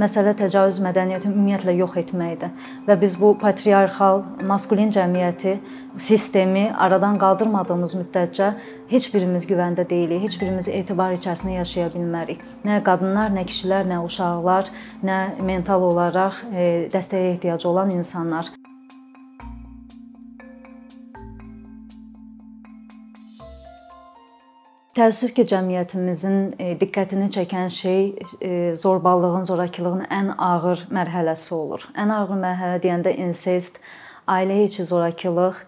Məsələ təcavüz mədəniyyətini ümumiyyətlə yox etməkdir və biz bu patriarxal, maskulin cəmiyyəti, sistemi aradan qaldırmadığımız müddətcə heç birimiz güvəndə deyilik, heç birimiz etibar içərisində yaşaya bilmərik. Nə qadınlar, nə kişilər, nə uşaqlar, nə mental olaraq e, dəstəyə ehtiyacı olan insanlar. Təəssüf ki, cəmiyyətimizin e, diqqətini çəkən şey e, zorbalığın, zorakılığın ən ağır mərhələsi olur. Ən ağır mərhələ deyəndə insest, ailə içi zorakılıq,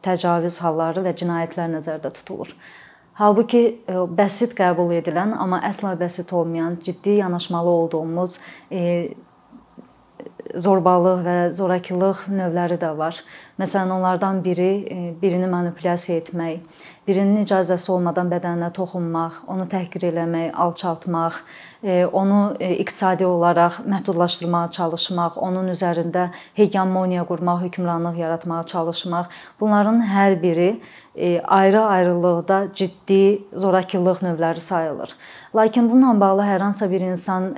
təcavüz halları və cinayətlər nəzərdə tutulur. Halbuki e, bəsit qəbul edilən, amma əsla bəsit olmayan, ciddi yanaşmalı olduğumuz zorbalıq və zorakılıq növləri də var. Məsələn, onlardan biri birini manipulyasiya etmək, birinin icazəsi olmadan bədəninə toxunmaq, onu təhqir eləmək, alçaltmaq, e, onu e, iqtisadi olaraq məhdudlaşdırmağa çalışmaq, onun üzərində hegemoniya qurmaq, hökmranlıq yaratmağa çalışmaq, bunların hər biri e, ayrı-ayrılıqda ciddi zorakılıq növləri sayılır. Lakin bununla bağlı hər hansısa bir insan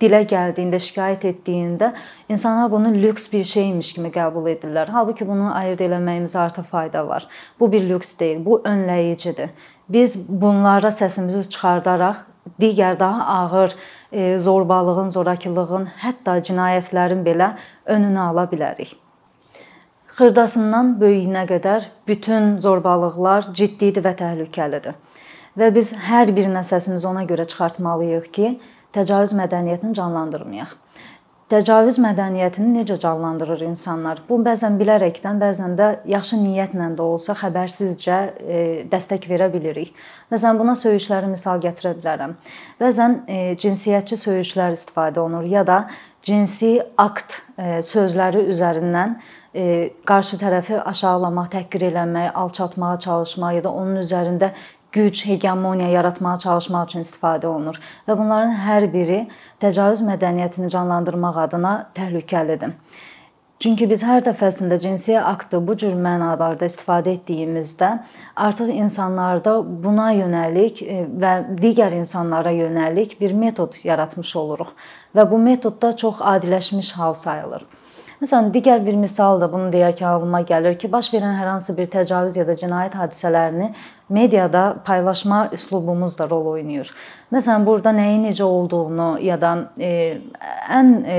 dilə gəldiyində, şikayət etdiyində insanlar bunu lüks bir şeymiş kimi qəbul edirlər. Halbuki bunu ayırd eləməyimizə artıq fayda var. Bu bir lüks deyil, bu önləyicidir. Biz bunlara səsimizi çıxardaraq digər daha ağır e, zorbalığın, zorakılığın, hətta cinayətlərin belə önünü ala bilərik. Xırdasından böyüyünə qədər bütün zorbalıqlar ciddidir və təhlükəlidir. Və biz hər birinə səsimizi ona görə çıxartmalıyıq ki, təcavüz mədəniyyətini canlandırmayaq. Təcavüz mədəniyyətini necə canlandırır insanlar? Bu bəzən bilərəkdən, bəzən də yaxşı niyyətlə də olsa xəbərsizcə e, dəstək verə bilirik. Məsələn, buna söyüşləri misal gətirə bilərəm. Bəzən e, cinsiyyətçi söyüşlər istifadə olunur ya da cinsi akt e, sözləri üzərindən qarşı tərəfi aşağılamaq, təhqir eləmək, alçaltmağa çalışmaq ya da onun üzərində güc, hegemoniya yaratmağa çalışmaq üçün istifadə olunur və bunların hər biri təcavüz mədəniyyətini canlandırmaq adına təhlükəlidir. Çünki biz hər dəfəsində cinsi aktı bu cür mənalarda istifadə etdiyimizdə artıq insanlarda buna yönəlik e, və digər insanlara yönəlik bir metod yaratmış oluruq və bu metod da çox adiləşmiş hal sayılır. Məsələn, digər bir misal da bunu deyərkən ağlıma gəlir ki, baş verən hər hansı bir təcavüz ya da cinayət hadisələrini mediada paylaşma üslubumuz da rol oynayır. Məsələn, burada nəyin necə olduğunu ya da e, ən e,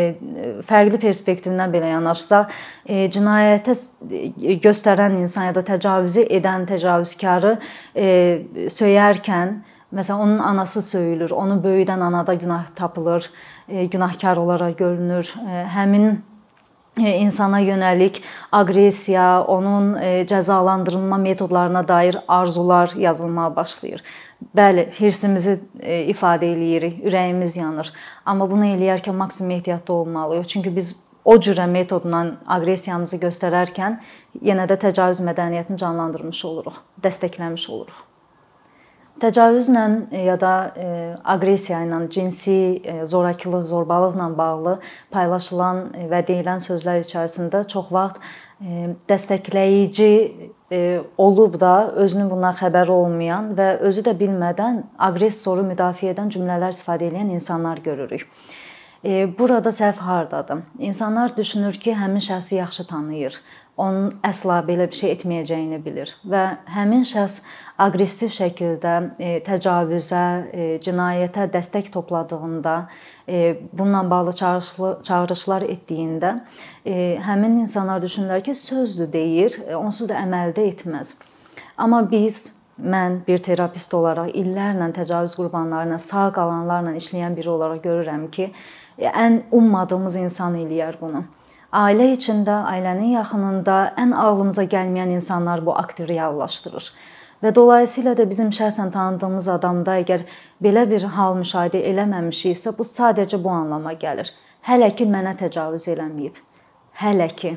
fərqli perspektivdən belə yanaşsaq, e, cinayətə göstərən insan ya da təcavüzü edən təcavüzkarı e, söyərkən Məsələn, onun anası söyülür, onu böyüdən anada günah tapılır, e, günahkar olaraq görünür. E, həmin E, insana yönəlik aqressiya, onun e, cəzalandırılma metodlarına dair arzular yazılmağa başlayır. Bəli, hirsimizi e, ifadə eləyirik, ürəyimiz yanır. Amma bunu eləyərkən maksimum ehtiyatlı olmalıyıq. Çünki biz o cürə metodla aqressiyamızı göstərərkən yenə də təcavüz mədəniyyətini canlandırmış oluruq, dəstəkləmiş oluruq. Təcavüzlə e, ya da e, aqressiya ilə, cinsi e, zorakılıq, zorbalıqla bağlı paylaşılan və deyilən sözlər içərisində çox vaxt dəstəkləyici olub da özünün bundan xəbəri olmayan və özü də bilmədən aqressoru müdafiə edən cümlələr istifadə edən insanlar görürük. Burada səhv hardadır? İnsanlar düşünür ki, həmin şəxsi yaxşı tanıyır onun əsla belə bir şey etməyəcəyini bilir və həmin şəxs aqressiv şəkildə e, təcavüzə, e, cinayətə dəstək topladığında, e, bununla bağlı çağırışlar etdiyində həmin insanlar düşünürlər ki, sözdür deyir, onsuz da əməldə etməz. Amma biz mən bir terapist olaraq illərlə təcavüz qurbanlarına, sağ qalanlarla işləyən biri olaraq görürəm ki, ən ummadığımız insan eləyər bunu ailə içində, ailənin yaxınında ən ağlımıza gəlməyən insanlar bu aktı reallaşdırır. Və dolayısıyla da bizim şəxsən tanıdığımız adamda əgər belə bir hal müşahidə eləməmişiksə, bu sadəcə bu anlama gəlir. Hələ ki mənə təcavüz eləməyib. Hələ ki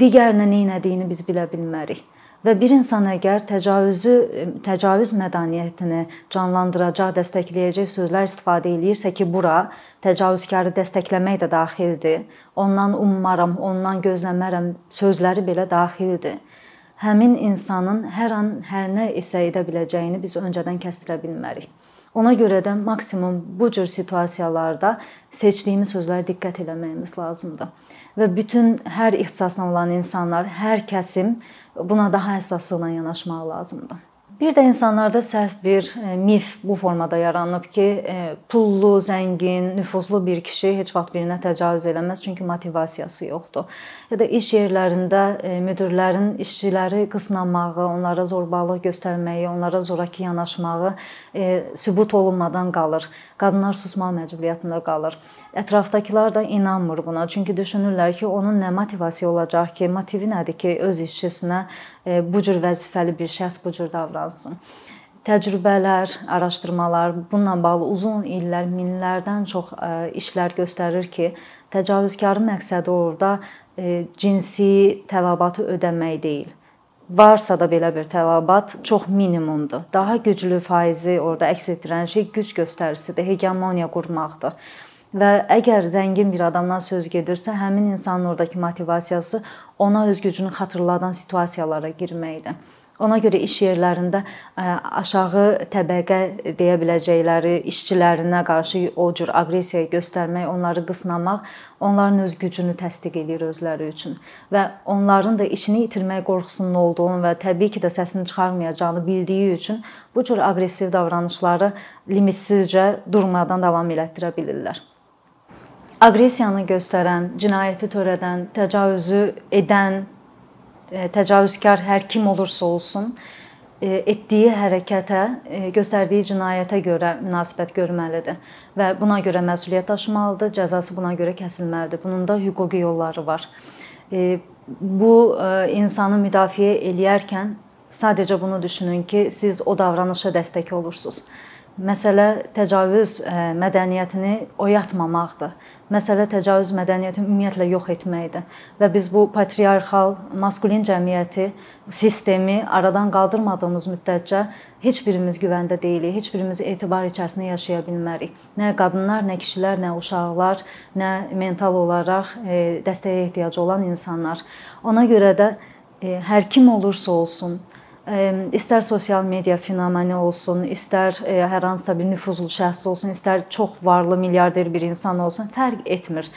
digərinə nə etdiyini biz bilə bilmərik. Və bir insan əgər təcavüzü təcavüz mədəniyyətini canlandıracaq, dəstəkləyəcək sözlər istifadə eləyirsə ki, bura təcavüzkarı dəstəkləmək də daxildir. Ondan ummaram, ondan gözləmərəm sözləri belə daxildir. Həmin insanın hər an hər nə isə edə biləcəyini biz öncədən kəstirə bilmərik. Ona görə də maksimum bu cür situasiyalarda seçdiyimiz sözlərə diqqət eləməyimiz lazımdır. Və bütün hər ixtisasla olan insanlar, hər kəsim buna daha həssaslıqla yanaşmağı lazımdır. Bir də insanlarda səhv bir e, mif bu formada yaranıb ki, e, pullu, zəngin, nüfuzlu bir kişi heç vaxt birinə təcavüz eləməz, çünki motivasiyası yoxdur. Ya da iş yerlərində e, müdirlərin işçiləri qısnamağı, onlara zorbalıq göstərməyi, onlara zoraki yanaşmağı sübut olunmadan qalır. Qadınlar susmaq məcburiyyətində qalır. Ətrafdakılar da inanmır buna. Çünki düşünürlər ki, onun nə motivasiya olacaq ki, motivi nədir ki, öz işçisinə bu cür vəzifəli bir şəxs bu cür davransın. Təcrübələr, araşdırmalar, bununla bağlı uzun illər, minlərdən çox işlər göstərir ki, təcavüzkarın məqsədi orada cinsi tələbatı ödəmək deyil. Varsa da belə bir tələbat çox minimumdur. Daha güclü faizi orada əks etdirən şey güc göstərisidir, hegemoniya qurmaqdır. Və əgər zəngin bir adamdan söz gedirsə, həmin insanın oradakı motivasiyası ona öz gücünü xatırladan situasiyalara girməkdir. Ona görə iş yerlərində aşağı təbəqə deyə biləcəkləri işçilərinə qarşı o cür aqressiya göstərmək, onları qısnamaq onların öz gücünü təsdiq eləyir özləri üçün və onların da işini itirmək qorxusunun olduğunu və təbii ki də səsini çıxarmayacağını bildiyi üçün bu cür aqressiv davranışları limitsizcə durmadan davam elətdirə bilirlər aqressiyanı göstərən, cinayəti törədən, təcavüzü edən, e, təcavüzkar hər kim olursa olsun, e, etdiyi hərəkətə, e, göstərdiyi cinayətə görə münasibət görməlidir və buna görə məsuliyyət daşımalıdır, cəzası buna görə kəsilməlidir. Bunun da hüquqi yolları var. Bu insanı müdafiə eləyərkən sadəcə bunu düşünün ki, siz o davranışa dəstək olursunuz. Məsələ təcavüz mədəniyyətini oyatmamaqdır. Məsələ təcavüz mədəniyyətini ümumiyyətlə yox etməkdir. Və biz bu patriarxal, maskulin cəmiyyəti, sistemi aradan qaldırmadığımız müddətcə heç birimiz güvəndə deyilik, heç birimiz etibar içərisində yaşaya bilmərik. Nə qadınlar, nə kişilər, nə uşaqlar, nə mental olaraq dəstəyə ehtiyacı olan insanlar. Ona görə də hər kim olursa olsun, istər sosial media fenomeni olsun, istər hər hansısa bir nüfuzlu şəxs olsun, istər çox varlı milyarder bir insan olsun, fərq etmir.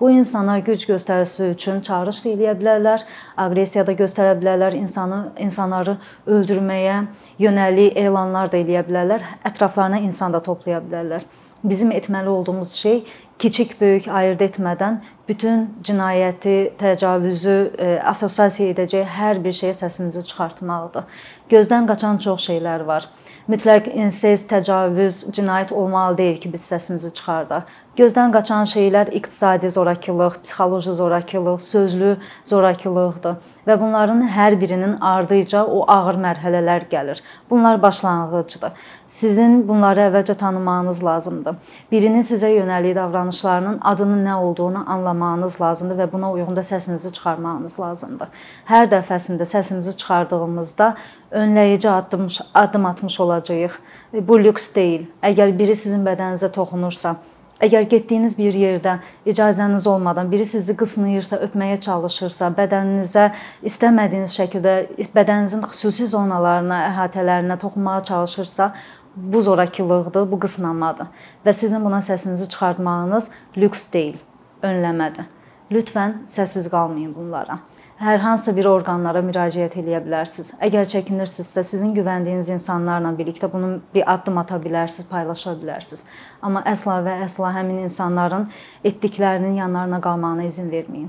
Bu insana güc göstərisi üçün çağırış da eləyə bilərlər, aqressiya da göstərə bilərlər, insanı insanları öldürməyə yönəlik elanlar da eləyə bilərlər, ətraflarına insan da toplaya bilərlər. Bizim etməli olduğumuz şey kiçik böyük ayırd etmədən bütün cinayəti, təcavüzü e, assosiasiya edəcək hər bir şeyə səsimizi çıxartmaqdır. Gözdən qaçan çox şeylər var. Mütləq insest, təcavüz, cinayət olmalı deyil ki, biz səsimizi çıxardaq. Gözdən qaçan şeylər iqtisadi zorakılıq, psixoloji zorakılıq, sözlü zorakılıqdır və bunların hər birinin ardıca o ağır mərhələlər gəlir. Bunlar başlanğıcdır. Sizin bunları əvvəlcə tanımağınız lazımdır. Birinin sizə yönəldiyi davranışlarının adının nə olduğunu anlamağınız lazımdır və buna uyğun da səsinizi çıxarmağınız lazımdır. Hər dəfəsində səsimizi çıxardığımızda önləyici addım addım atmış olacağıq. Bu lüks deyil. Əgər biri sizin bədəninizə toxunursa, Əgər getdiyiniz bir yerdə icazəniz olmadan biri sizi qısnayırsa, öpməyə çalışırsa, bədəninizə istəmədiyiniz şəkildə bədəninizin xüsusi zonalarına, əhatələrinə toxunmağa çalışırsa, bu zorakılıqdır, bu qısnamadır və sizin buna səsinizi çıxartmağınız lüks deyil, önləmədir. Lütfən səssiz qalmayın bunlara hər hansı bir orqanlara müraciət eləyə bilərsiniz. Əgər çəkinirsinizsə, sizin güvəndiyiniz insanlarla birlikdə bunu bir addım ata bilərsiniz, paylaşa bilərsiniz. Amma əsla və əsla həmin insanların etdiklərinin yanlarına qalmağına izin verməyin.